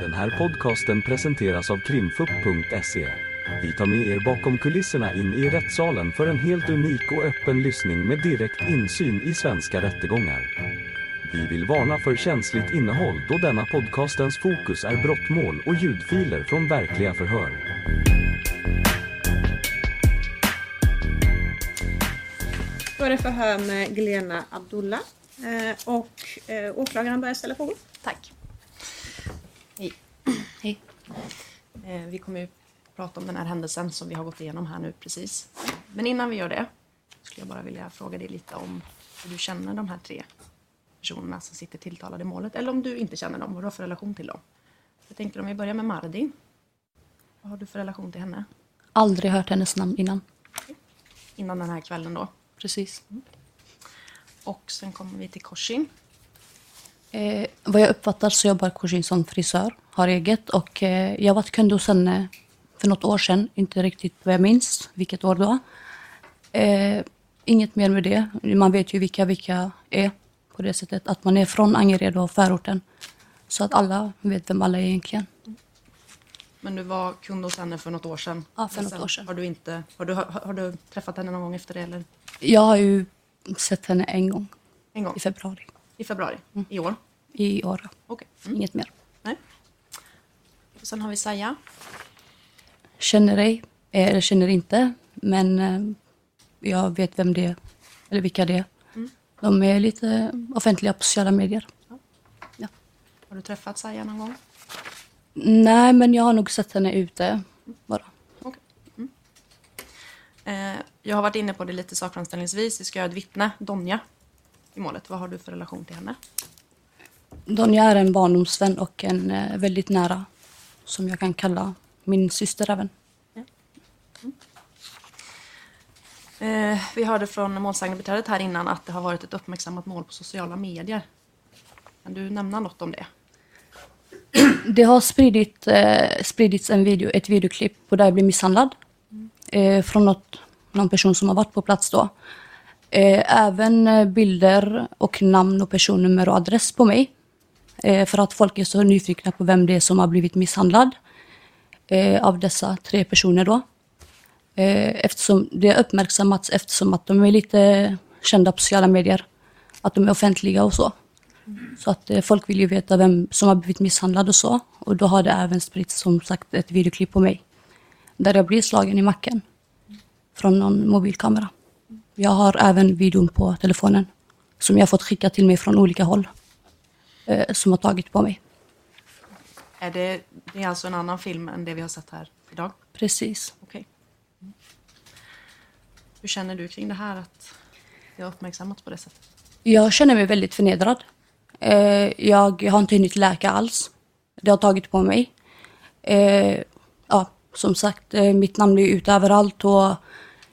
Den här podcasten presenteras av krimfupp.se. Vi tar med er bakom kulisserna in i rättssalen för en helt unik och öppen lyssning med direkt insyn i svenska rättegångar. Vi vill varna för känsligt innehåll då denna podcastens fokus är brottmål och ljudfiler från verkliga förhör. Då är det förhör med Glena Abdullah. Eh, och eh, åklagaren börjar ställa frågor. Tack. Eh, vi kommer ju prata om den här händelsen som vi har gått igenom här nu precis. Men innan vi gör det skulle jag bara vilja fråga dig lite om hur du känner de här tre personerna som sitter tilltalade i målet. Eller om du inte känner dem, vad du har för relation till dem. Jag tänker om vi börjar med Mardin. Vad har du för relation till henne? Aldrig hört hennes namn innan. Innan den här kvällen då. Precis. Och sen kommer vi till Korsin. Eh, vad jag uppfattar så jobbar Korshin som frisör, har eget. Och eh, jag varit kund hos henne för något år sedan, inte riktigt vad jag minns, vilket år då. Eh, inget mer med det. Man vet ju vilka vilka är på det sättet. Att man är från Angered och förorten. Så att alla vet vem alla är egentligen. Men du var kund hos henne för något år sedan. Ja, för något sen år sedan. Har du, inte, har, du, har, har du träffat henne någon gång efter det? Eller? Jag har ju sett henne en gång En gång? i februari I februari i år? i år. Okej. Mm. Inget mer. Nej. Och sen har vi Saja. Känner dig, eh, eller känner inte. Men eh, jag vet vem det är, eller vilka det är. De är lite offentliga på sociala medier. Ja. Har du träffat Saja någon gång? Nej, men jag har nog sett henne ute bara. Okej. Mm. Eh, jag har varit inne på det lite sakframställningsvis. Vi ska göra ett vittne, Donja, i målet. Vad har du för relation till henne? Donja är en barndomsvän och en eh, väldigt nära, som jag kan kalla min syster även. Eh, vi hörde från målsägandebiträdet här innan att det har varit ett uppmärksammat mål på sociala medier. Kan du nämna något om det? Det har spridit, eh, spridits en video, ett videoklipp på där jag blir misshandlad. Eh, från något, någon person som har varit på plats då. Eh, även eh, bilder och namn och personnummer och adress på mig. Eh, för att folk är så nyfikna på vem det är som har blivit misshandlad. Av dessa tre personer då. Eftersom det har uppmärksammats eftersom att de är lite kända på sociala medier. Att de är offentliga och så. Så att folk vill ju veta vem som har blivit misshandlad och så. Och då har det även spritts som sagt ett videoklipp på mig. Där jag blir slagen i macken. Från någon mobilkamera. Jag har även videon på telefonen. Som jag fått skicka till mig från olika håll. Eh, som har tagit på mig. Är det, det är alltså en annan film än det vi har sett här idag? Precis. Okej. Mm. Hur känner du kring det här att det har uppmärksammats på det sättet? Jag känner mig väldigt förnedrad. Eh, jag har inte hunnit läka alls. Det har tagit på mig. Eh, ja, som sagt, eh, mitt namn är ute överallt och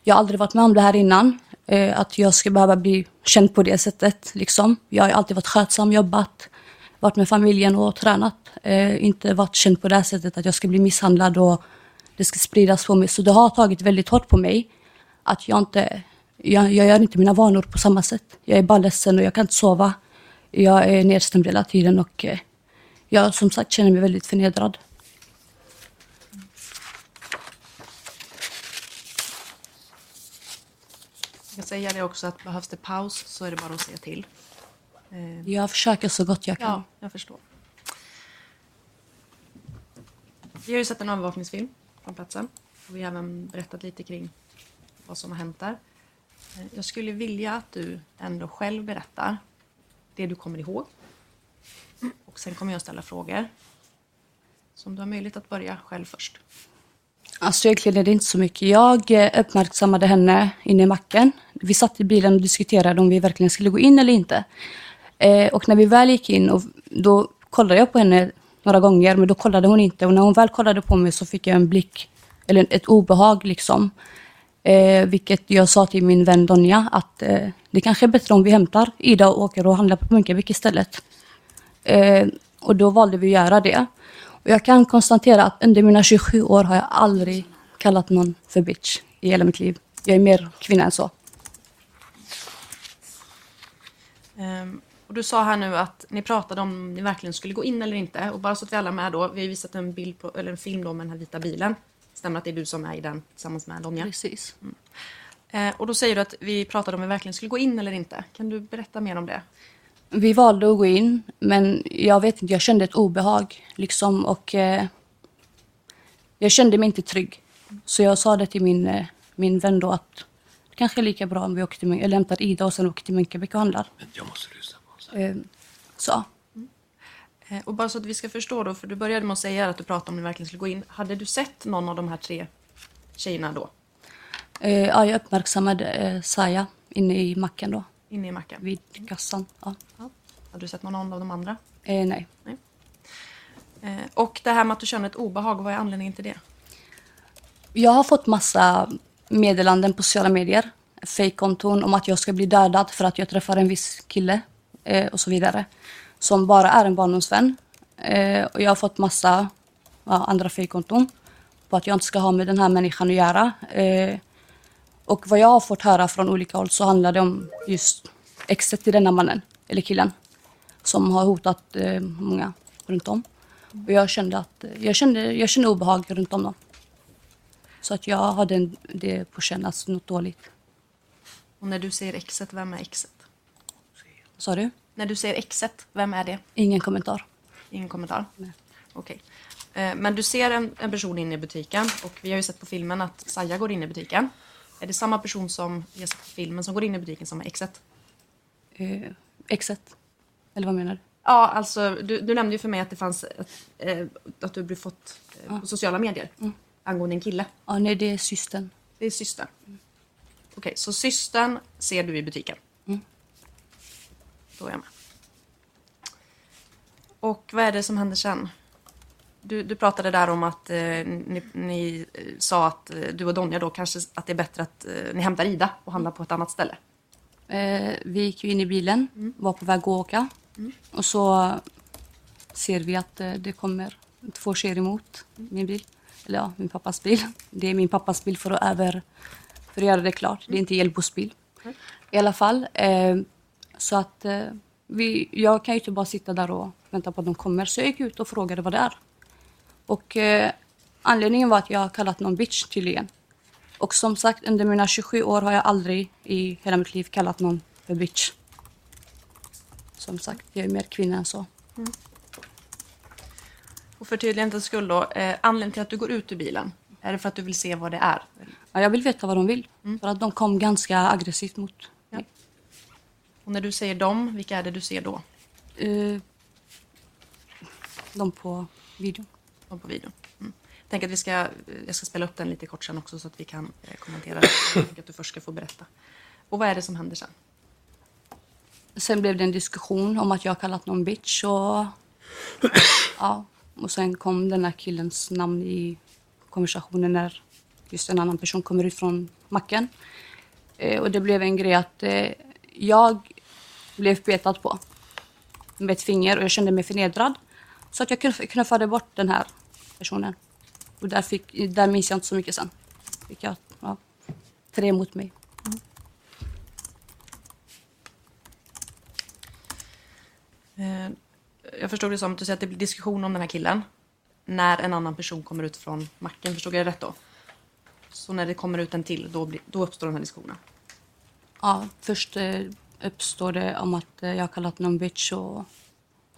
jag har aldrig varit med om det här innan. Eh, att jag ska behöva bli känd på det sättet. Liksom. Jag har alltid varit skötsam, jobbat, varit med familjen och tränat. Eh, inte varit känd på det här sättet att jag ska bli misshandlad och det ska spridas på mig. Så det har tagit väldigt hårt på mig. Att jag inte, jag, jag gör inte mina vanor på samma sätt. Jag är bara ledsen och jag kan inte sova. Jag är nedstämd hela tiden och eh, jag som sagt känner mig väldigt förnedrad. Jag kan säga det också att behövs det paus så är det bara att säga till. Eh, Jag försöker så gott jag kan. Ja, jag förstår. Vi har ju sett en övervakningsfilm från platsen. Och vi har även berättat lite kring vad som har hänt där. Eh, Jag skulle vilja att du ändå själv berättar det du kommer ihåg. Och sen kommer jag ställa frågor. Så om du har möjlighet att börja själv först. Alltså egentligen är det inte så mycket. Jag eh, uppmärksammade henne inne i macken. Vi satt i bilen och diskuterade om vi verkligen skulle gå in eller inte. Eh, och när vi väl gick in, och då kollade jag på henne några gånger, men då kollade hon inte. Och när hon väl kollade på mig så fick jag en blick, eller ett obehag liksom. Eh, vilket jag sa till min vän Donja att eh, det kanske är bättre om vi hämtar Ida och åker och handlar på Munkebäck istället. Eh, och då valde vi att göra det. Och jag kan konstatera att under mina 27 år har jag aldrig kallat någon för bitch i hela mitt liv. Jag är mer kvinna än så. Ehm, och du sa här nu att ni pratade om ni verkligen skulle gå in eller inte. Och bara så att vi alla är med då, vi har visat en, bild på, eller en film då med den här vita bilen. Stämmer att det är du som är i den tillsammans med Lonja? Precis. Eh, och då säger du att vi pratade om vi verkligen skulle gå in eller inte. Kan du berätta mer om det? Vi valde att gå in, men jag vet inte, jag kände ett obehag. Liksom, och eh, Jag kände mig inte trygg. Så jag sa det till min, eh, min vän då att det kanske är lika bra om vi åker till, eller hämtar Ida och sen åker till Munkebäck och handlar. Jag måste lyssna på. Eh, så. Eh, och bara så att vi ska förstå då, för du började med att säga att du pratade om ni verkligen skulle gå in. Hade du sett någon av de här tre tjejerna då? Eh, ja, jag uppmärksammade eh, Saja inne i macken då, Inne i macken? vid kassan. Ja. Ja. Hade du sett någon av de andra? Eh, nej. Eh, och det här med att du känner ett obehag, vad är anledningen till det? Jag har fått massa meddelanden på sociala medier, fejkkonton om att jag ska bli dödad för att jag träffar en viss kille eh, och så vidare. Som bara är en barndomsvän. Eh, och jag har fått massa ja, andra fejkkonton på att jag inte ska ha med den här människan att göra. Eh, och vad jag har fått höra från olika håll så handlar det om just exet till denna mannen, eller killen, som har hotat eh, många runt om. Och jag kände, att, jag, kände, jag kände obehag runt om dem. Så att jag hade en, det på känn, alltså något dåligt. Och när du säger exet, vem är exet? Sa du? När du säger exet, vem är det? Ingen kommentar. Ingen kommentar? Nej. Okej. Eh, Men du ser en, en person inne i butiken och vi har ju sett på filmen att Saja går in i butiken. Är det samma person som har sett på filmen som går in i butiken som är exet? Eh, exet. Eller vad menar du? Ja, alltså du, du nämnde ju för mig att det fanns ett, eh, att du blev fått eh, på sociala medier angående en kille. Ja, nej, det är systern. Det är systern. Okej, så systern ser du i butiken? Mm. Då är jag med. Och vad är det som händer sen? Du, du pratade där om att eh, ni, ni eh, sa att eh, du och Donja då kanske att det är bättre att eh, ni hämtar Ida och handlar på ett annat ställe. Eh, vi gick ju in i bilen, var på väg att åka. Och så ser vi att eh, det kommer två tjejer emot min bil. Eller ja, min pappas bil. Det är min pappas bil för att, över, för att göra det klart. Det är inte Hjällbos bil. I alla fall. Så att vi, jag kan ju inte bara sitta där och vänta på att de kommer. Så jag gick ut och frågade vad det är. Och eh, anledningen var att jag har kallat någon bitch tydligen. Och som sagt, under mina 27 år har jag aldrig i hela mitt liv kallat någon för bitch. Som sagt, jag är mer kvinna än så. Och för tydlighetens skull då, eh, anledningen till att du går ut ur bilen, är det för att du vill se vad det är? Ja, jag vill veta vad de vill. För att de kom ganska aggressivt mot mig. Och när du säger dem, vilka är det du ser då? Eh, de på videon. De på video. Mm. Jag tänker att vi ska, jag ska spela upp den lite kort sen också så att vi kan eh, kommentera. Jag tänker att du först ska få berätta. Och vad är det som händer sen? Sen blev det en diskussion om att jag kallat någon bitch. Och, ja, och sen kom den här killens namn i konversationen när just en annan person kommer ut från macken. Eh, och det blev en grej att eh, jag blev petad på med ett finger och jag kände mig förnedrad. Så att jag knuffade bort den här personen. Och där, fick, där minns jag inte så mycket sen. Fick jag ja, tre mot mig. Eh, jag förstod det som att du säger att det blir diskussion om den här killen när en annan person kommer ut från macken. Förstod jag det rätt då? Så när det kommer ut en till, då, blir, då uppstår den här diskussionen? Ja, först eh, uppstår det om att eh, jag har kallat någon bitch och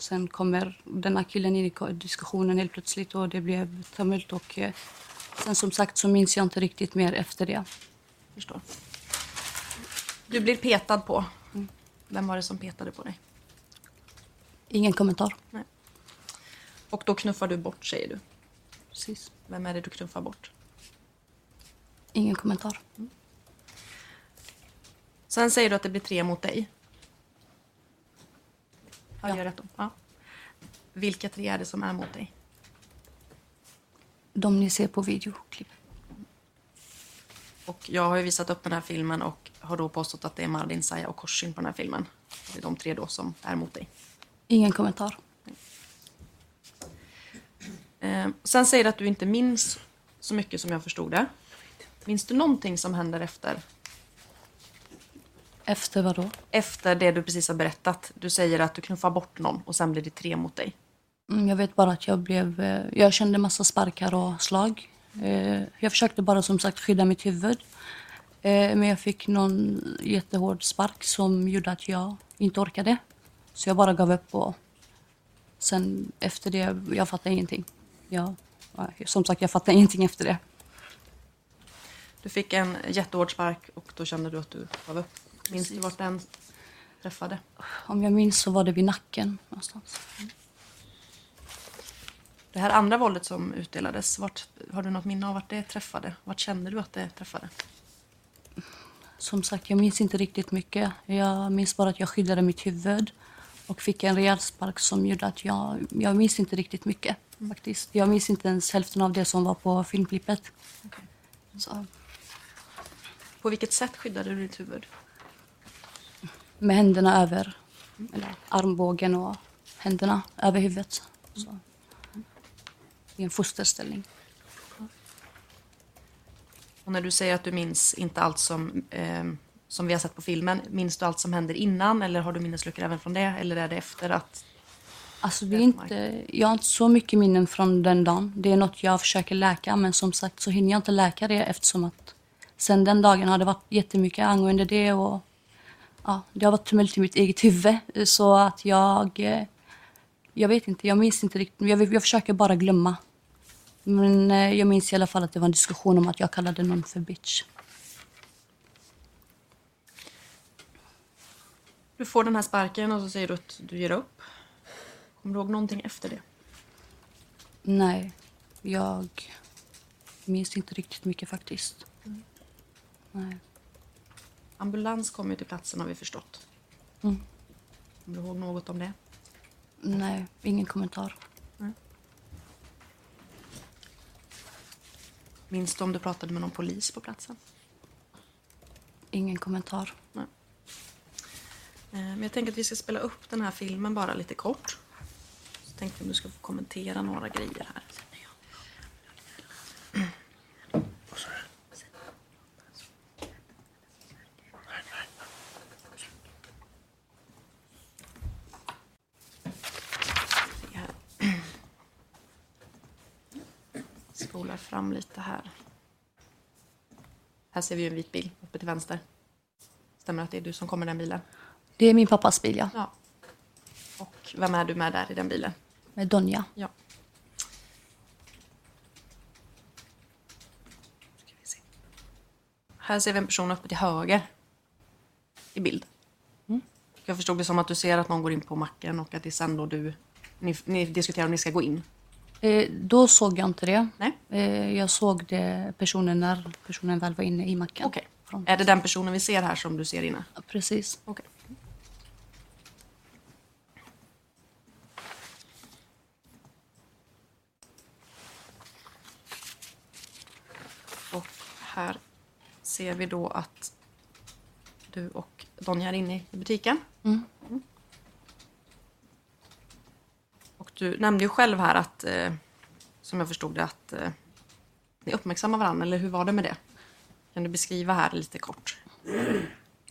sen kommer den här killen in i diskussionen helt plötsligt och det blev tumult och eh, sen som sagt så minns jag inte riktigt mer efter det. Förstår. Du blir petad på. Vem var det som petade på dig? Ingen kommentar. Och då knuffar du bort, säger du. Precis. Vem är det du knuffar bort? Ingen kommentar. Sen säger du att det blir tre mot dig. Har jag Ja. rätt då? Ja. Vilka tre är det som är mot dig? De ni ser på videoklipp. Och jag har ju visat upp den här filmen och har då påstått att det är Mardin, Saya och Korsin på den här filmen. Det är de tre då som är mot dig. Ingen kommentar. Eh, sen säger du att du inte minns så mycket som jag förstod det. Minns du någonting som händer efter? Efter vad då? Efter det du precis har berättat. Du säger att du knuffar bort någon och sen blir det tre mot dig. Mm, Jag vet bara att jag blev... eh, Jag kände massa sparkar och slag. Eh, Jag försökte bara som sagt skydda mitt huvud. Eh, Men jag fick någon jättehård spark som gjorde att jag inte orkade. Så jag bara gav upp och sen efter det, jag fattade ingenting. Jag, ja, som sagt, jag fattade ingenting efter det. Du fick en jättehård spark och då kände du att du gav upp. Minns du vart den träffade? Om jag minns så var det vid nacken någonstans. Det här andra våldet som utdelades, vart, har du något minne av vart det träffade? Vart kände du att det träffade? Som sagt, jag minns inte riktigt mycket. Jag minns bara att jag skyddade mitt huvud och fick en rejäl spark som gjorde att jag... Jag minns inte riktigt mycket faktiskt. Jag minns inte ens hälften av det som var på filmklippet. Så, På vilket sätt skyddade du ditt huvud? Med händerna över, eller armbågen och händerna över huvudet. Så. I en fosterställning. Och när du säger att du minns inte allt som, eh, som vi har sett på filmen, minns du allt som händer innan eller har du minnesluckor även från det? Eller är det efter att... Alltså det är inte, jag har inte så mycket minnen från den dagen. Det är något jag försöker läka, men som sagt så hinner jag inte läka det eftersom att sen den dagen har det varit jättemycket angående det och ja, det har varit tumult i mitt eget huvud. Så att jag, eh, jag vet inte, jag minns inte riktigt. Jag, jag försöker bara glömma. Men eh, jag minns i alla fall att det var en diskussion om att jag kallade någon för bitch. Du får den här sparken och så säger du att du ger upp. Kommer du ihåg någonting efter det? Nej, jag minns inte riktigt mycket faktiskt. Nej. Ambulans kom ju till platsen har vi förstått. Mm. Kommer du ihåg något om det? Nej, ingen kommentar. Minns du om du pratade med någon polis på platsen? Ingen kommentar. Nej. Eh, Men jag tänker att vi ska spela upp den här filmen bara lite kort. Så tänkte om du ska få kommentera några grejer här. Se här. Spolar fram lite här. Här ser vi en vit bil uppe till vänster. Stämmer att det är du som kommer i den bilen? Det är min pappas bil, ja. Ja. Och vem är du med där i den bilen? Med Donja. Ja. Se. Här ser vi en person uppe till höger i bild. Jag förstod det som att du ser att någon går in på macken och att det är sen då du... Ni, ni diskuterar om ni ska gå in. Eh, då såg jag inte det. Nej? Eh, jag såg det personen när personen väl var inne i macken. Okej. Från- Är det den personen vi ser här som du ser inne? Ja, Precis. Okej. Och här ser vi då att du och Donja är inne i butiken. Mm. Och du nämnde ju själv här att, eh, som jag förstod det, att eh, ni uppmärksammar varandra, eller hur var det med det? Kan du beskriva här lite kort?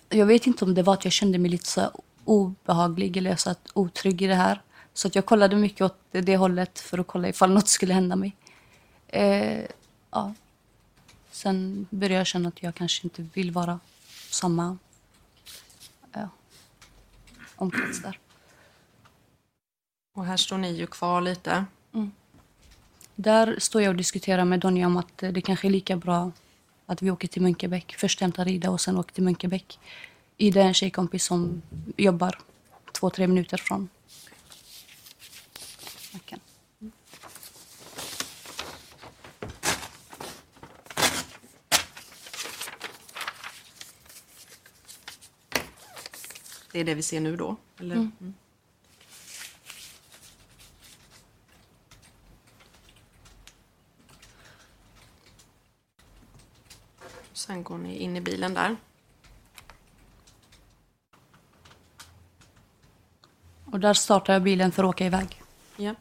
Jag vet inte om det var att jag kände mig lite så obehaglig eller så att otrygg i det här. Så att jag kollade mycket åt det hållet för att kolla ifall något skulle hända mig. Eh, ja. Sen började jag känna att jag kanske inte vill vara på samma ja, omkrets där. Och här står ni ju kvar lite. Där står jag och diskuterar med Donja om att eh, det kanske är lika bra att vi åker till Munkebäck. Först hämtar Ida och sen åker till Munkebäck. Ida är en tjejkompis som jobbar två, tre minuter från macken. Det är det vi ser nu då? Eller? Mm. Sen går ni in i bilen där. Och där startar jag bilen för att åka iväg. Ja.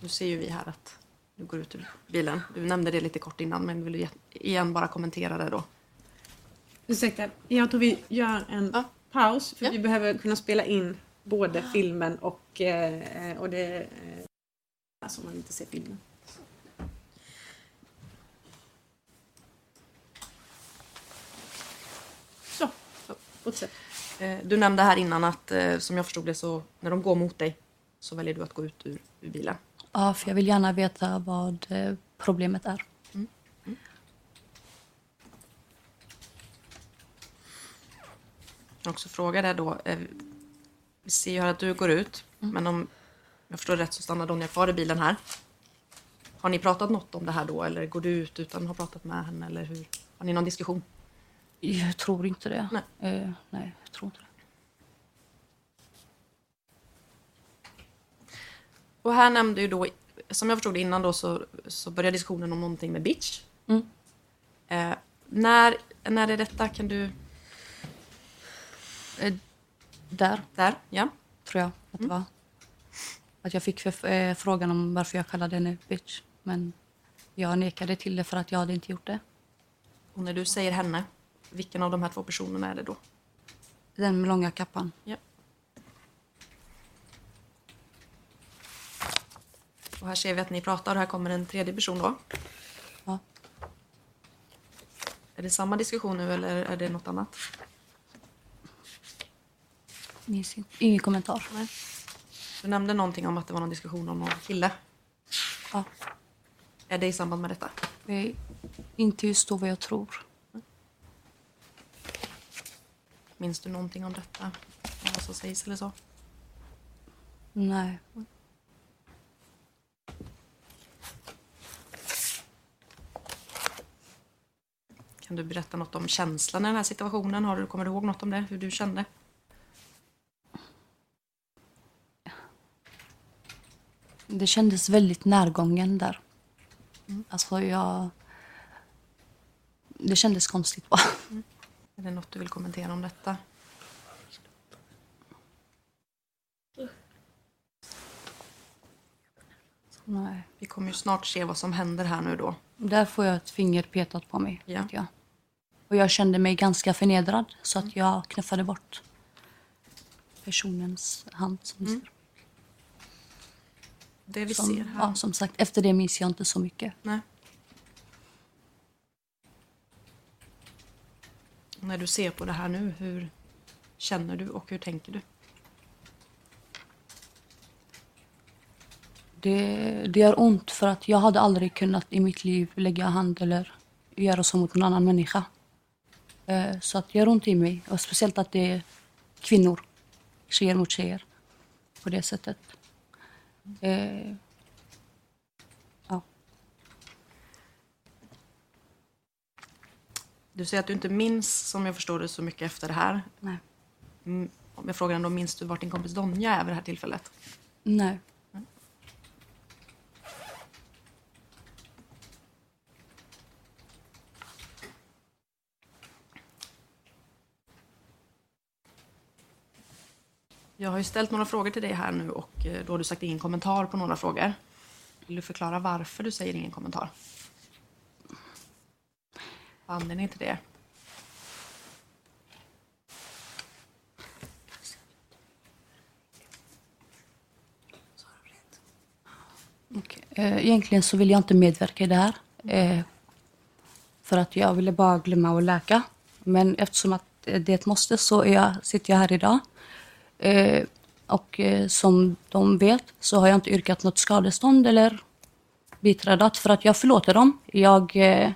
Nu ser ju vi här att du går ut ur bilen. Du nämnde det lite kort innan, men vill du igen bara kommentera det då? Ursäkta, jag tror vi gör en Ja. paus för Ja. vi behöver kunna spela in både filmen och, eh, och det... Eh, alltså om man inte ser filmen. Så, fortsätt. Eh, Du nämnde här innan att, som jag förstod det, så när de går mot dig så väljer du att gå ut ur, ur bilen. Ja, för jag vill gärna veta vad problemet är. Jag kan också fråga dig då. eh, Vi ser ju här att du går ut, men om jag förstår rätt så stannar Donja kvar i bilen här. Har ni pratat något om det här då, eller går du ut utan att ha pratat med henne, eller hur? Har ni någon diskussion? Jag tror inte det. Nej. Eh, nej, jag tror inte det. Och här nämnde ju då, som jag förstod det innan då, så, så började diskussionen om någonting med bitch. Mm. Eh, när, när är detta? Kan du... Eh, där Där, ja. tror jag att det var. Att jag fick för, eh, frågan om varför jag kallade henne bitch. Men jag nekade till det för att jag hade inte gjort det. Och när du säger henne, vilken av de här två personerna är det då? Den med långa kappan. Ja. Och här ser vi att ni pratar och här kommer en tredje person då. Ja. Är det samma diskussion nu eller är det något annat? Minns inte. Ingen kommentar. Nej. Du nämnde någonting om att det var någon diskussion om någon kille. Ja. Är det i samband med detta? Eh, inte just då vad jag tror. Minns du någonting om detta? Vad som sägs eller så? Nej. Kan du berätta något om känslan i den här situationen? Har du, kommer du ihåg något om det? Hur du kände? Det kändes väldigt närgången där. Alltså jag... Det kändes konstigt bara. Är det något du vill kommentera om detta? Nej. Vi kommer ju snart se vad som händer här nu då. Där får jag ett finger petat på mig. Ja. Jag. Och jag kände mig ganska förnedrad så att jag knuffade bort personens hand. Som, Mm. Det vi som, ser här. ja, som sagt, efter det minns jag inte så mycket. Nej. När du ser på det här nu, hur känner du och hur tänker du? Det, det gör ont för att jag hade aldrig kunnat i mitt liv lägga hand eller göra så mot någon annan människa. Eh, Så att det gör ont i mig. Och speciellt att det är kvinnor, tjejer mot tjejer. På det sättet. Eh, Ja. Du säger att du inte minns, som jag förstår det, så mycket efter det här. Nej. Mm, Om jag frågar ändå, minns du vart din kompis Donja är vid det här tillfället? Nej. Jag har ju ställt några frågor till dig här nu och eh, då har du sagt ingen kommentar på några frågor. Vill du förklara varför du säger ingen kommentar? Vad anledningen till det? Eh, egentligen så vill jag inte medverka i det här. Eh, för att jag ville bara glömma och läka. Men eftersom att det är ett måste så är jag, sitter jag här idag. Eh, och eh, som de vet så har jag inte yrkat något skadestånd eller biträdat för att jag förlåter dem. Jag, eh,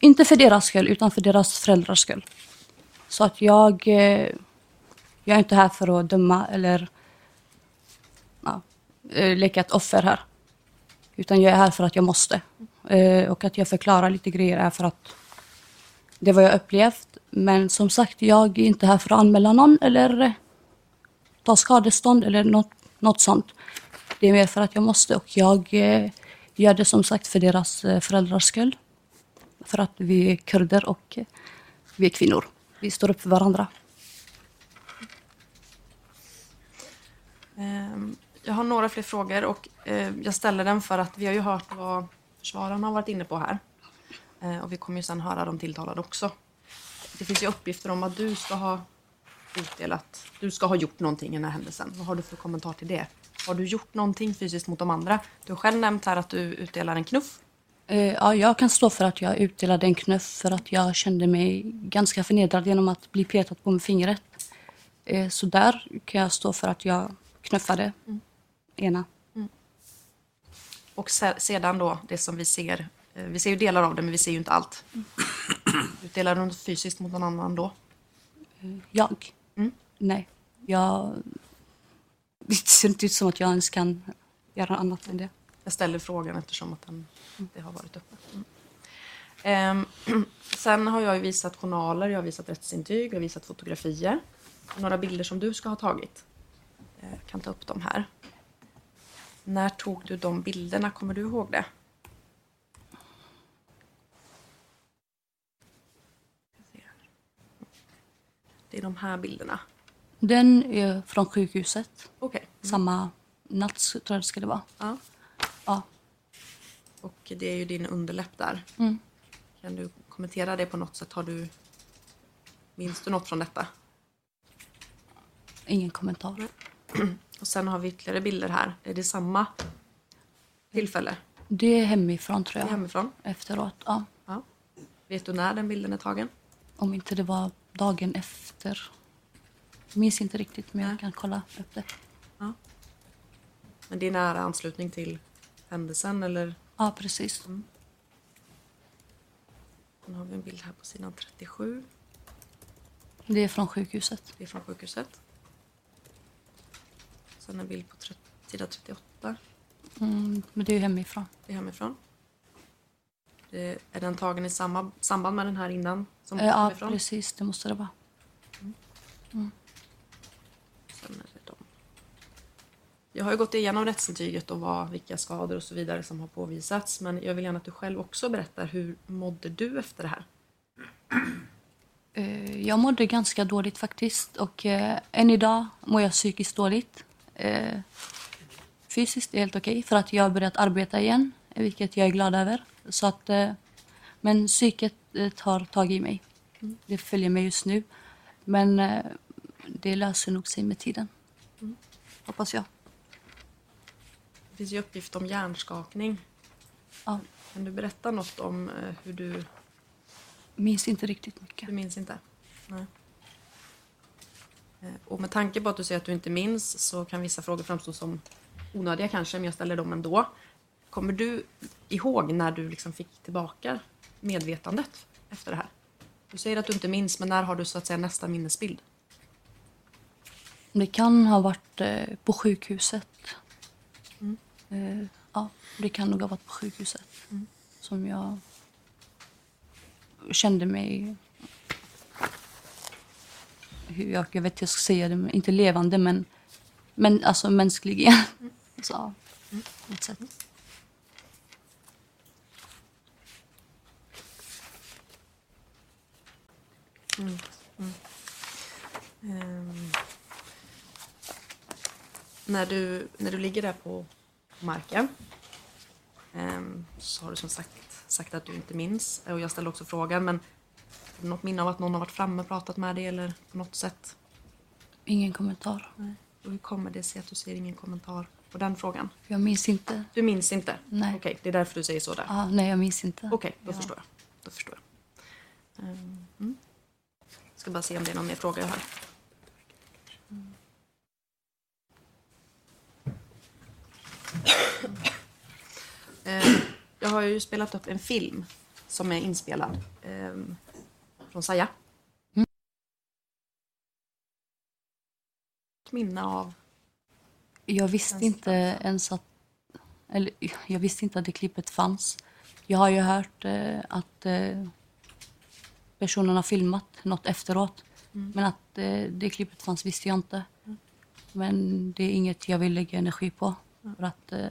inte för deras skull utan för deras föräldrars skull. Så att jag, eh, jag är inte här för att döma eller ja, eh, leka ett offer här. Utan jag är här för att jag måste. Eh, och att jag förklarar lite grejer är för att det var jag upplevt. Men som sagt, jag är inte här för att anmäla någon eller ta skadestånd eller något, något sånt. Det är mer för att jag måste och jag eh, gör det som sagt för deras eh, föräldrars skull. För att vi är kurder och eh, vi är kvinnor. Vi står upp för varandra. Ehm, jag har några fler frågor och jag ställer den för att vi har ju hört vad försvararna har varit inne på här. Ehm, och vi kommer ju sen höra de tilltalade också. Det finns ju uppgifter om att du ska ha utdelat, du ska ha gjort någonting i den här händelsen. Vad har du för kommentar till det? Har du gjort någonting fysiskt mot de andra? Du har själv nämnt här att du utdelar en knuff. Eh, ja, jag kan stå för att jag utdelade en knuff för att jag kände mig ganska förnedrad genom att bli petad på med fingret. Eh, så där kan jag stå för att jag knuffade ena. Och se- sedan då, det som vi ser. eh, Vi ser ju delar av det, men vi ser ju inte allt. Utdelar du något fysiskt mot någon annan då? Jag? Mm. Nej. Jag... Det ser inte ut som att jag ens kan göra annat än det. Jag ställer frågan eftersom att den, det har varit uppe. Mm. Ehm, sen har jag ju visat journaler, jag har visat rättsintyg, jag har visat fotografier. Några bilder som du ska ha tagit. Eh, Jag kan ta upp dem här. När tog du de bilderna? Kommer du ihåg det? Det är de här bilderna. Den är från sjukhuset. Okej. Samma natt tror jag det skulle vara. Ja. Ja. Och det är ju din underläpp där. Mm. Kan du kommentera det på något sätt? Har du... Minns du något från detta? Ingen kommentar. Och sen har vi ytterligare bilder här. Är det samma tillfälle? Det är hemifrån tror Det är jag. hemifrån? Efteråt, ja. Ja. Vet du när den bilden är tagen? Om inte det var dagen efter. Jag minns inte riktigt men jag kan kolla upp det. Ja. Men det är nära anslutning till händelsen eller? Ja, precis. Sen har vi en bild här på sidan 37. Det är från sjukhuset. Det är från sjukhuset. Sen en bild på sida 38. Mm, men det är ju hemifrån. Det är hemifrån. Det, är den tagen i samma, samband med den här innan? Som Eh, Ja, hemifrån? precis. Det måste det vara. Sen är det de. Jag har ju gått igenom rättsintyget och vad, vilka skador och så vidare som har påvisats. Men jag vill gärna att du själv också berättar hur mådde du efter det här? Eh, Jag mådde ganska dåligt faktiskt. Och eh, än idag mår jag psykiskt dåligt. Eh, Fysiskt är helt okej för att jag har börjat arbeta igen. Vilket jag är glad över. Så att, eh, men psyket eh, tar tag i mig. Det följer mig just nu. Men eh, det löser nog sig med tiden. Hoppas jag. Det finns ju uppgift om hjärnskakning. Ja, Kan du berätta något om hur du... minns inte riktigt mycket. Du minns inte? Nej. Och med tanke på att du säger att du inte minns så kan vissa frågor framstå som onödiga kanske, men jag ställer dem ändå. Kommer du ihåg när du liksom fick tillbaka medvetandet efter det här? Du säger att du inte minns, men när har du så att säga nästa minnesbild? Det kan ha varit eh, på sjukhuset. Eh, ja, det kan nog ha varit på sjukhuset. Som jag kände mig... Hur jag, jag vet inte hur jag ska säga det, inte levande men, men alltså mänsklig igen. Så, ja, på ett sätt. Ehm, när, du, när du ligger där på marken ehm, så har du som sagt sagt att du inte minns. Och jag ställde också frågan, men har du något minne av att någon har varit framme och pratat med dig eller på något sätt? Ingen kommentar. Och hur kommer det sig att du ser ingen kommentar på den frågan? Jag minns inte. Du minns inte? Nej. Okej, det är därför du säger så där. Ah, nej, jag minns inte. Okej, då Ja. förstår jag. Då förstår jag. Ehm, mm. Ska bara se om det är någon mer fråga jag har. Ehm, jag har ju spelat upp en film som är inspelad ehm, från Saja. Ett minne av... Jag visste inte ens att... Eller, jag visste inte att det klippet fanns. Jag har ju hört eh, att eh, personen har filmat något efteråt. Men att eh, det klippet fanns visste jag inte. Men det är inget jag vill lägga energi på. För att... Eh,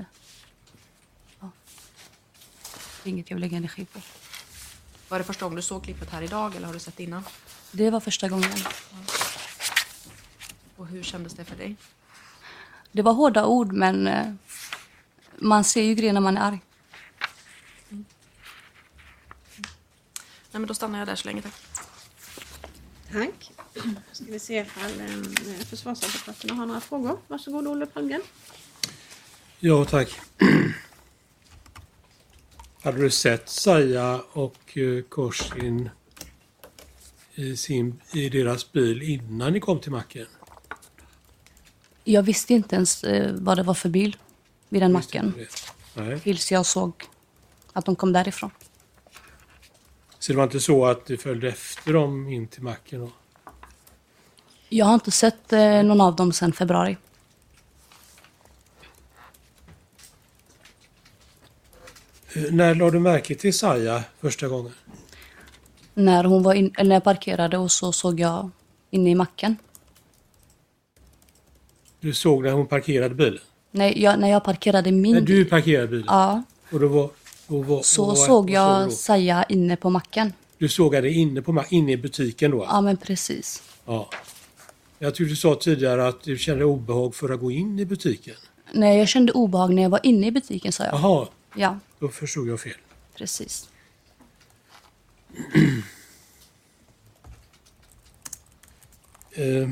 ja, det är inget jag vill lägga energi på. Var det första gången du såg klippet här idag eller har du sett det innan? Det var första gången. Och hur kändes det för dig? Det var hårda ord, men eh, man ser ju grejer när man är arg. Nej, men då stannar jag där så länge, tack. Tack. Ska vi se ifall eh, försvarsadvokaterna har några frågor. Varsågod Olle Palmgren. Ja, tack. Hade du sett Saja och eh, Korsin i, sin, i deras bil innan ni kom till macken? Jag visste inte ens eh, vad det var för bil vid den macken. Nej. Tills jag såg att de kom därifrån. Så det var inte så att du följde efter dem in till macken? Då? Jag har inte sett eh, någon av dem sedan februari. Eh, När lade du märke till Saja första gången? När, hon var in, eller när jag parkerade och så såg jag inne i macken. Du såg när hon parkerade bilen? Nej, jag, när jag parkerade min När du bil, parkerade bilen? ja, Och då var, då var, så vad- såg vad jag? Saja inne på macken. Du såg henne inne, på, inne i butiken då? Ja, men precis. Ja. Jag tror du sa tidigare att du kände obehag för att gå in i butiken. Nej, jag kände obehag när jag var inne i butiken, sa jag. Jaha, Ja, då förstod jag fel. precis. Eh,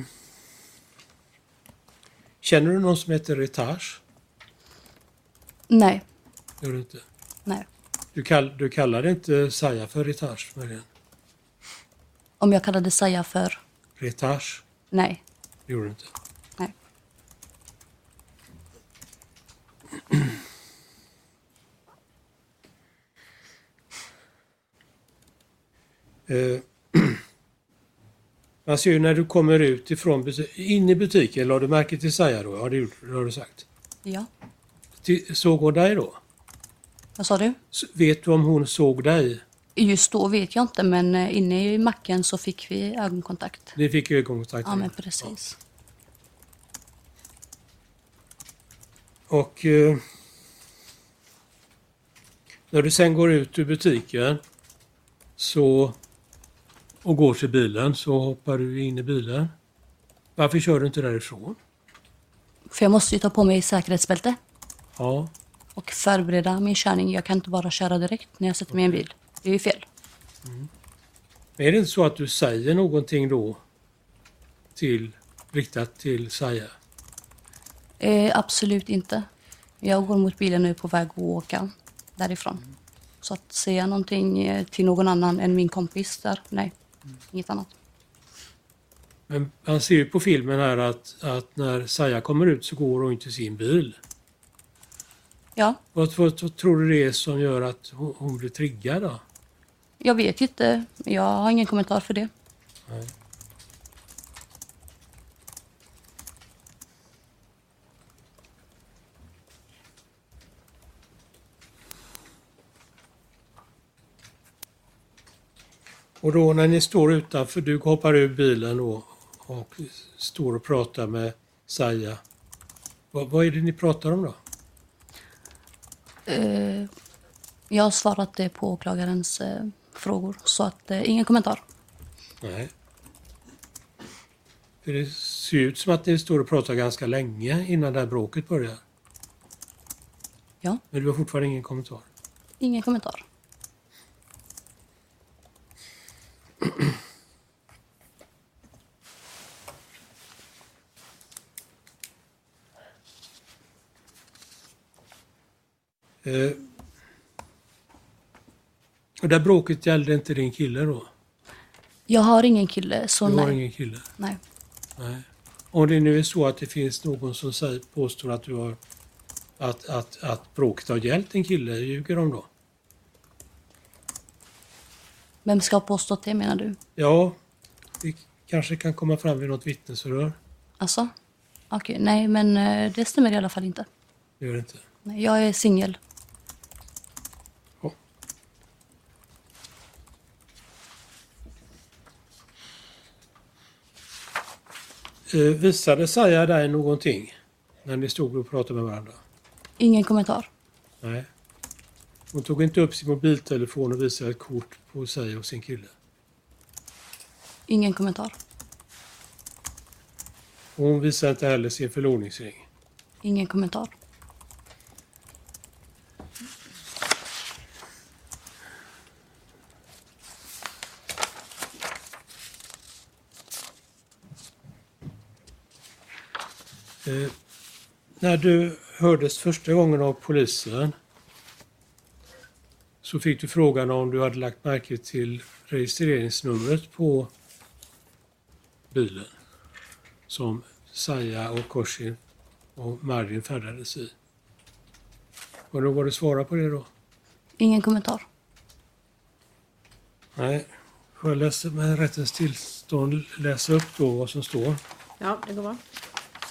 känner du någon som heter Retage? Nej, Gör du inte? Du, kall, du kallade inte Saja för Retage möjligen? Om jag kallade Saja för... Retage? Nej, Det gjorde du inte. nej. Eh, man ser ju när du kommer ut ifrån in i butiken, lade du märke till Saja då? Ja, det har du sagt. Ja. Såg hon dig då? Vad sa du? Vet du om hon såg dig? Just då vet jag inte, men eh, inne i macken så fick vi ögonkontakt. Ni fick ögonkontakt? Ja, men precis. Och eh, när du sen går ut ur butiken så, och går till bilen så hoppar du in i bilen. Varför kör du inte därifrån? För jag måste ju ta på mig säkerhetsbälte Ja, och förbereda min körning. Jag kan inte bara köra direkt när jag sätter mig i en bil. Det är ju fel. men är det inte så att du säger någonting då till, riktat till Saja? Eh, absolut inte. Jag går mot bilen och är på väg att åka därifrån. Så att säga någonting eh, till någon annan än min kompis där, nej. Inget annat. Men man ser ju på filmen här att, att när Saja kommer ut så går hon till sin bil. Ja, Vad, vad, vad tror du det är som gör att hon, hon blir triggad då? jag vet inte. Jag har ingen kommentar för det. Och då när ni står utanför, du hoppar ur bilen då och står och pratar med Saja. Vad, vad är det ni pratar om då? Eh, jag har svarat det på åklagarens eh, frågor, så att eh, ingen kommentar. Nej. För det ser ut som att ni står och pratar ganska länge innan det här bråket börjar. Ja, Men du har fortfarande ingen kommentar. ingen kommentar. Eh, och det bråket gällde inte din kille då? Jag har ingen kille, så Du har nej. ingen kille? nej. Nej. Om det nu är så att det finns någon som säger, påstår att du har att, att, att bråket har gällt en kille, ljuger de då? Vem ska ha påstått det menar du? Ja, det kanske kan komma fram vid något vittnesförhör. Alltså? Okej, nej men eh, det stämmer i alla fall inte. Det gör det inte. Nej, jag är singel. Visade Saja dig någonting när ni stod och pratade med varandra? Ingen kommentar. Nej. Hon tog inte upp sin mobiltelefon och visade ett kort på sig och sin kille. Ingen kommentar. Och hon visade inte heller sin förlovningsring. Ingen kommentar. Eh, när du hördes första gången av polisen så fick du frågan om du hade lagt märke till registreringsnumret på bilen som Saja och Korsin och Marin färdades i. Var det vad du svarade på det då? Ingen kommentar. Nej. Får jag läsa med rättens tillstånd läsa upp då vad som står? Ja, det går bra.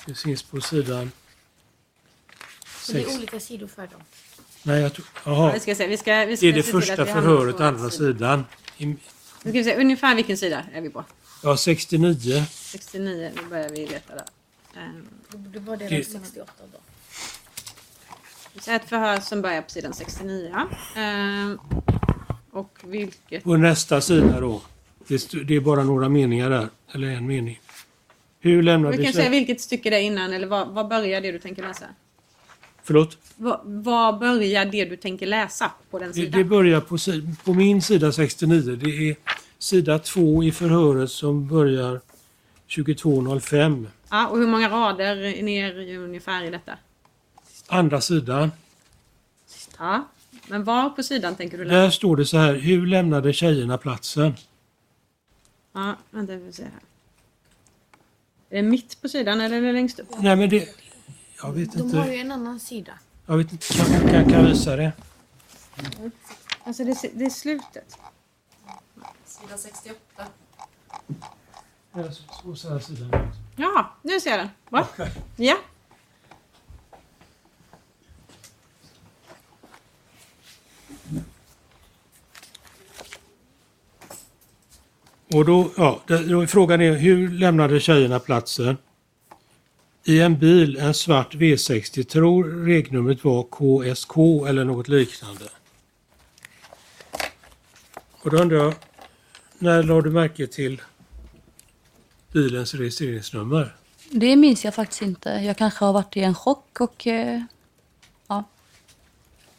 Det finns på sidan... Men det sex- är olika sidor för dem. Nej, jag tror... Jaha. vi ska se. Vi ska, vi ska Det är det första vi förhöret, andra sidan. I- Nu ska vi se ungefär vilken sida är vi på. Ja, 69. 69, nu börjar vi leta där. Ehm, Det var det Det- 68 då. vi ett förhör som börjar på sidan 69. Ehm, och vilket... På nästa sida då. Det, är bara några meningar där. Eller en mening. Hur lämnade Vi kan säga vilket stycke det är innan eller vad, vad börjar det du tänker läsa? Förlåt? Vad, vad börjar det du tänker läsa på den Det, sidan? det börjar på, på min sida 69. Det är sida 2 i förhöret som börjar 22.05. Ja, och hur många rader ner ungefär i detta? Andra sidan. Ja, men var på sidan tänker du läsa? Där står det så här. Hur lämnade tjejerna platsen? Ja, vänta vi får se här. Är det mitt på sidan eller är det längst upp? Nej men det... Jag vet De har ju inte. en annan sida. Jag vet inte. Kan, kan, kan jag visa det? Alltså det, det är slutet. Sida 68. Ja, så- så här sidan. Ja, nu ser jag den. Va? Ja. Och då, ja, då, frågan är hur lämnade tjejerna platsen? I en bil, en svart V60, tror regnumret var KSK eller något liknande. Och då undrar jag, när la du märke till bilens registreringsnummer? Det minns jag faktiskt inte. Jag kanske har varit i en chock och... Eh, ja.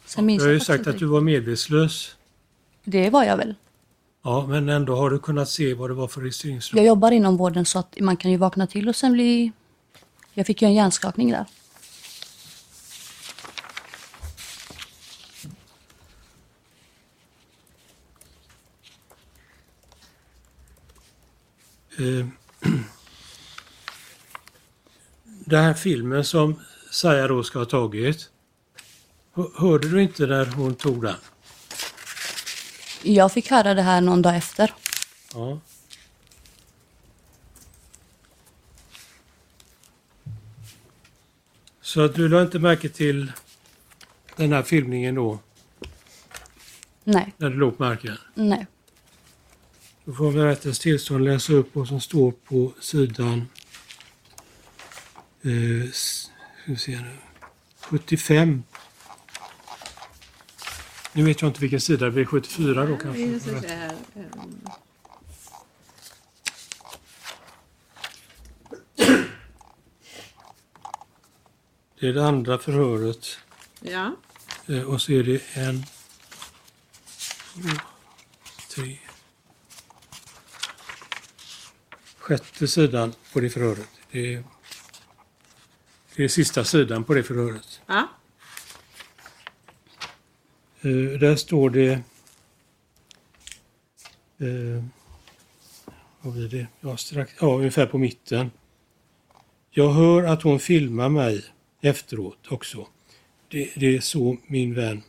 Sen minns Du har ju sagt faktiskt att inte. du var medvetslös. Det var jag väl. Ja, men ändå har du kunnat se vad det var för registreringsnummer? Jag jobbar inom vården så att man kan ju vakna till och sen bli... Jag fick ju en hjärnskakning där. Eh, Den här filmen som Saja då ska ha tagit. hö- Hörde du inte när hon tog den? Jag fick höra det här någon dag efter. Ja. Så att du la inte märke till den här filmningen då, Nej, när du låg på marken? nej. Då får jag med rättens tillstånd läsa upp vad som står på sidan eh, ska vi se nu, 75. Nu vet jag inte vilken sida det blir, 74 då kanske? Vi ska se här. Ehm, Det är det andra förhöret Ja. eh, och så är det en, två, tre, sjätte sidan på det förhöret. Det är, det är sista sidan på det förhöret. ja. Eh, där står det... Eh, vad blir det? Ja, strax, ja, ungefär på mitten. Jag hör att hon filmar mig efteråt också. Det, det är så min vän.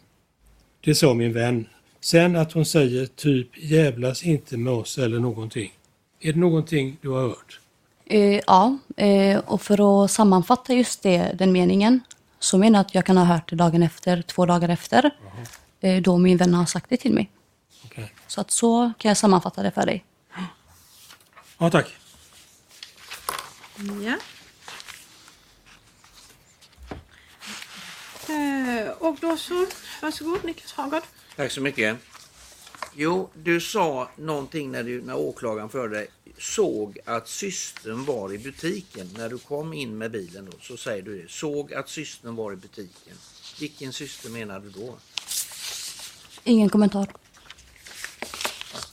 Det sa min vän. Sen att hon säger typ jävlas inte med oss eller någonting. Är det någonting du har hört? Eh, ja, eh, och för att sammanfatta just det, den meningen så menar jag att jag kan ha hört det dagen efter, två dagar efter. Eh, då min vän har sagt det till mig. Okej. Så att så kan jag sammanfatta det för dig. Ja, tack. ja. Eh, och då så, varsågod Niklas Hagard. Tack så mycket. Jo, du sa någonting när, du, när åklagaren förde dig såg att systern var i butiken. När du kom in med bilen då, så säger du det. Såg att systern var i butiken. Vilken syster menar du då? Ingen kommentar.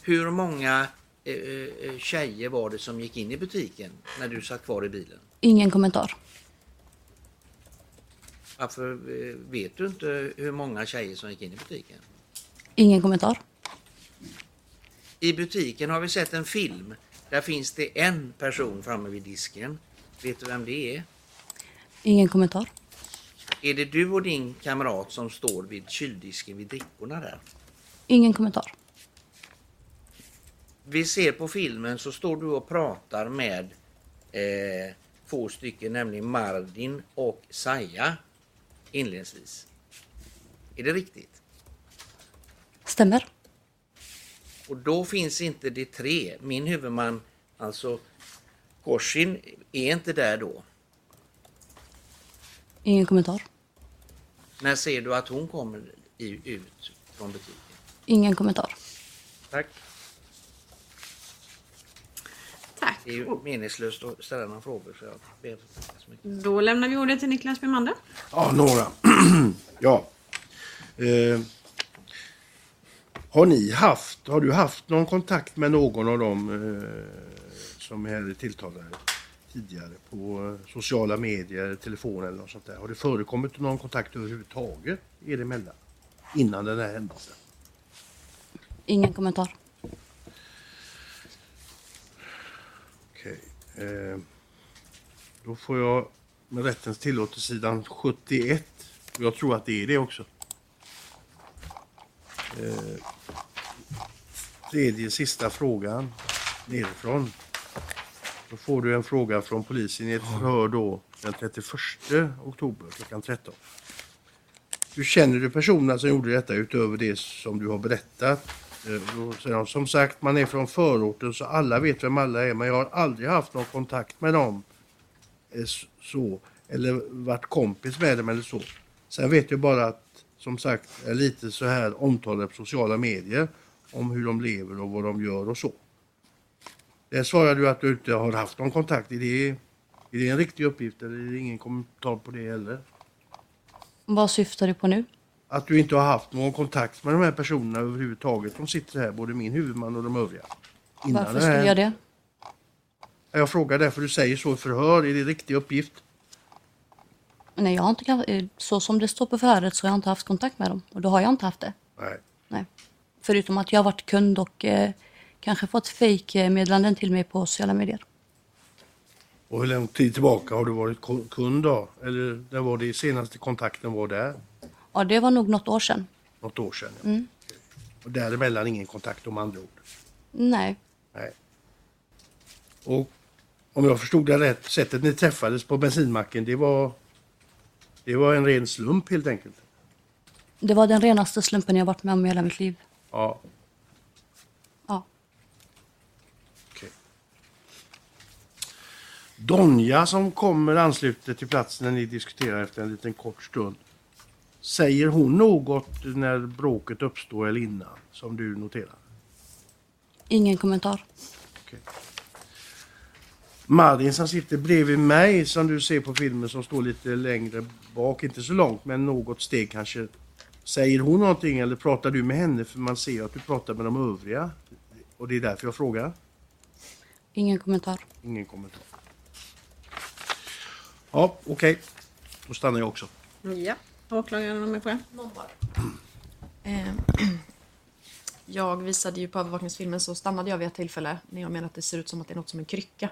Hur många eh, eh, tjejer var det som gick in i butiken när du satt kvar i bilen? Ingen kommentar. Varför eh, vet du inte hur många tjejer som gick in i butiken? Ingen kommentar. I butiken har vi sett en film. Där finns det en person framme vid disken. Vet du vem det är? Ingen kommentar. Är det du och din kamrat som står vid kyldisken vid drickorna där? Ingen kommentar. Vi ser på filmen så står du och pratar med eh, två stycken, nämligen Mardin och Saja inledningsvis. Är det riktigt? Stämmer. Och då finns inte de tre. Min huvudman, alltså Korsin, är inte där då. Ingen kommentar. När ser du att hon kommer i, ut från butiken? Ingen kommentar. Tack. Tack. Det är ju meningslöst att ställa några frågor så jag ber så mycket. Då lämnar vi ordet till Niklas Bymander. Ja, några. ja. Eh, har ni haft, har du haft någon kontakt med någon av dem eh, som är tilltalade tidigare på eh, sociala medier, telefon eller något sånt där? Har det förekommit någon kontakt överhuvudtaget er emellan innan den här händelsen? Ingen kommentar. Okej. Eh, då får jag med rättens tillåtelse sidan 71. Jag tror att det är det också. Eh, tredje sista frågan nerifrån. Då får du en fråga från polisen i ett förhör då den 31 oktober klockan 13. Hur känner du personerna som gjorde detta utöver det som du har berättat? Eh, som sagt, man är från förorten så alla vet vem alla är men jag har aldrig haft någon kontakt med dem. Eh, så, eller varit kompis med dem eller så. Sen vet jag bara att som sagt är lite så här omtalade på sociala medier om hur de lever och vad de gör och så. Där svarar du att du inte har haft någon kontakt. Är det, är det en riktig uppgift eller är det ingen kommentar på det heller? Vad syftar du på nu? Att du inte har haft någon kontakt med de här personerna överhuvudtaget. De sitter här, både min huvudman och de övriga. Innan Varför skulle jag det? Jag frågar därför du säger så i förhör. Är det riktig uppgift? Nej, jag har inte, eh, så som det står på förhöret så har jag inte haft kontakt med dem. Och då har jag inte haft det. Nej. Nej. Förutom att jag har varit kund och eh, kanske fått fake-meddelanden till mig på sociala medier. Och hur lång tid tillbaka har du varit kund då? Eller när var det senaste kontakten var där? Ja, det var nog något år sedan. Något år sedan? Ja. Och däremellan ingen kontakt om andra ord? Nej. Nej. Och om jag förstod det rätt, sättet ni träffades på bensinmacken, det var, det var en ren slump helt enkelt? Det var den renaste slumpen jag varit med om i hela mitt liv. Ja, Ja. okej. Donja som kommer ansluter till platsen när ni diskuterar efter en liten kort stund. Säger hon något när bråket uppstår eller innan som du noterar? Ingen kommentar. Okej. Marin som sitter bredvid mig som du ser på filmen som står lite längre bak, inte så långt men något steg kanske. Säger hon någonting eller pratar du med henne för man ser att du pratar med de övriga? Och det är därför jag frågar. Ingen kommentar. Ingen kommentar. Ja, okej. Då stannar jag också. Ja. Åklagaren är med på det. Jag visade ju på övervakningsfilmen så stannade jag vid ett tillfälle när jag menar att det ser ut som att det är något som en krycka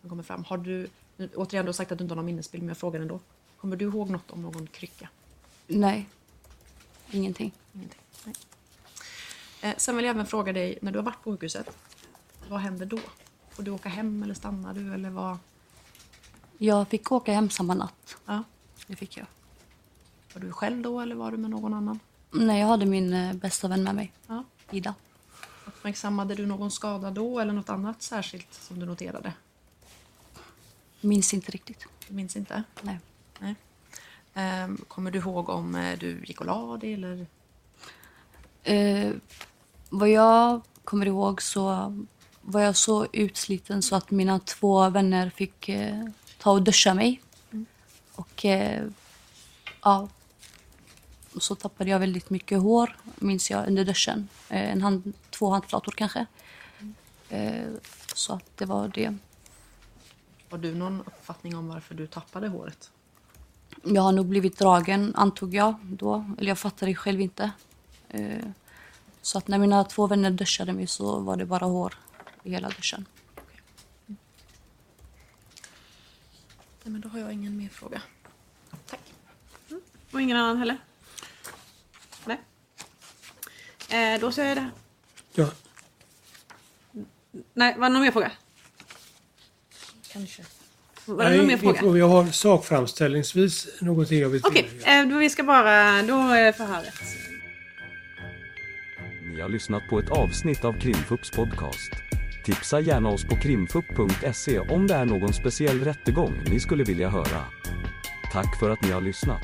som kommer fram. Har du, återigen du har sagt att du inte har någon minnesbild men jag frågar ändå. Kommer du ihåg något om någon krycka? Nej. Ingenting. Ingenting. Nej. Eh, sen vill jag även fråga dig, när du har varit på sjukhuset, vad händer då? Får du åka hem eller stannar du eller vad? Jag fick åka hem samma natt. Ja. Det fick jag. Var du själv då eller var du med någon annan? Nej, jag hade min eh, bästa vän med mig. Ja. Ida. Uppmärksammade du någon skada då eller något annat särskilt som du noterade? Minns inte riktigt. Du minns inte? Nej. Nej. Ehm, kommer du ihåg om eh, du gick och la dig eller? Eh, vad jag kommer ihåg så var jag så utsliten så att mina två vänner fick eh, ta och duscha mig. Och eh, ja, så tappade jag väldigt mycket hår, minns jag, under duschen. Eh, en hand, två handflator kanske. Eh, så att det var det. Har du någon uppfattning om varför du tappade håret? Jag har nog blivit dragen, antog jag då. Eller jag fattade det själv inte. Eh, så att när mina två vänner duschade mig så var det bara hår i hela duschen. Nej, men då har jag ingen mer fråga. Tack. Och ingen annan heller? Nej. Eh, då säger jag det. Ja, Nej, var det någon mer fråga? Kanske. Var det någon mer fråga? vi- jag har sakframställningsvis någonting jag vill Okej, tillägga. eh, då vi ska bara... Då är förhöret. Ni har lyssnat på ett avsnitt av Krimfupps podcast. Tipsa gärna oss på krimfupp.se om det är någon speciell rättegång ni skulle vilja höra. Tack för att ni har lyssnat.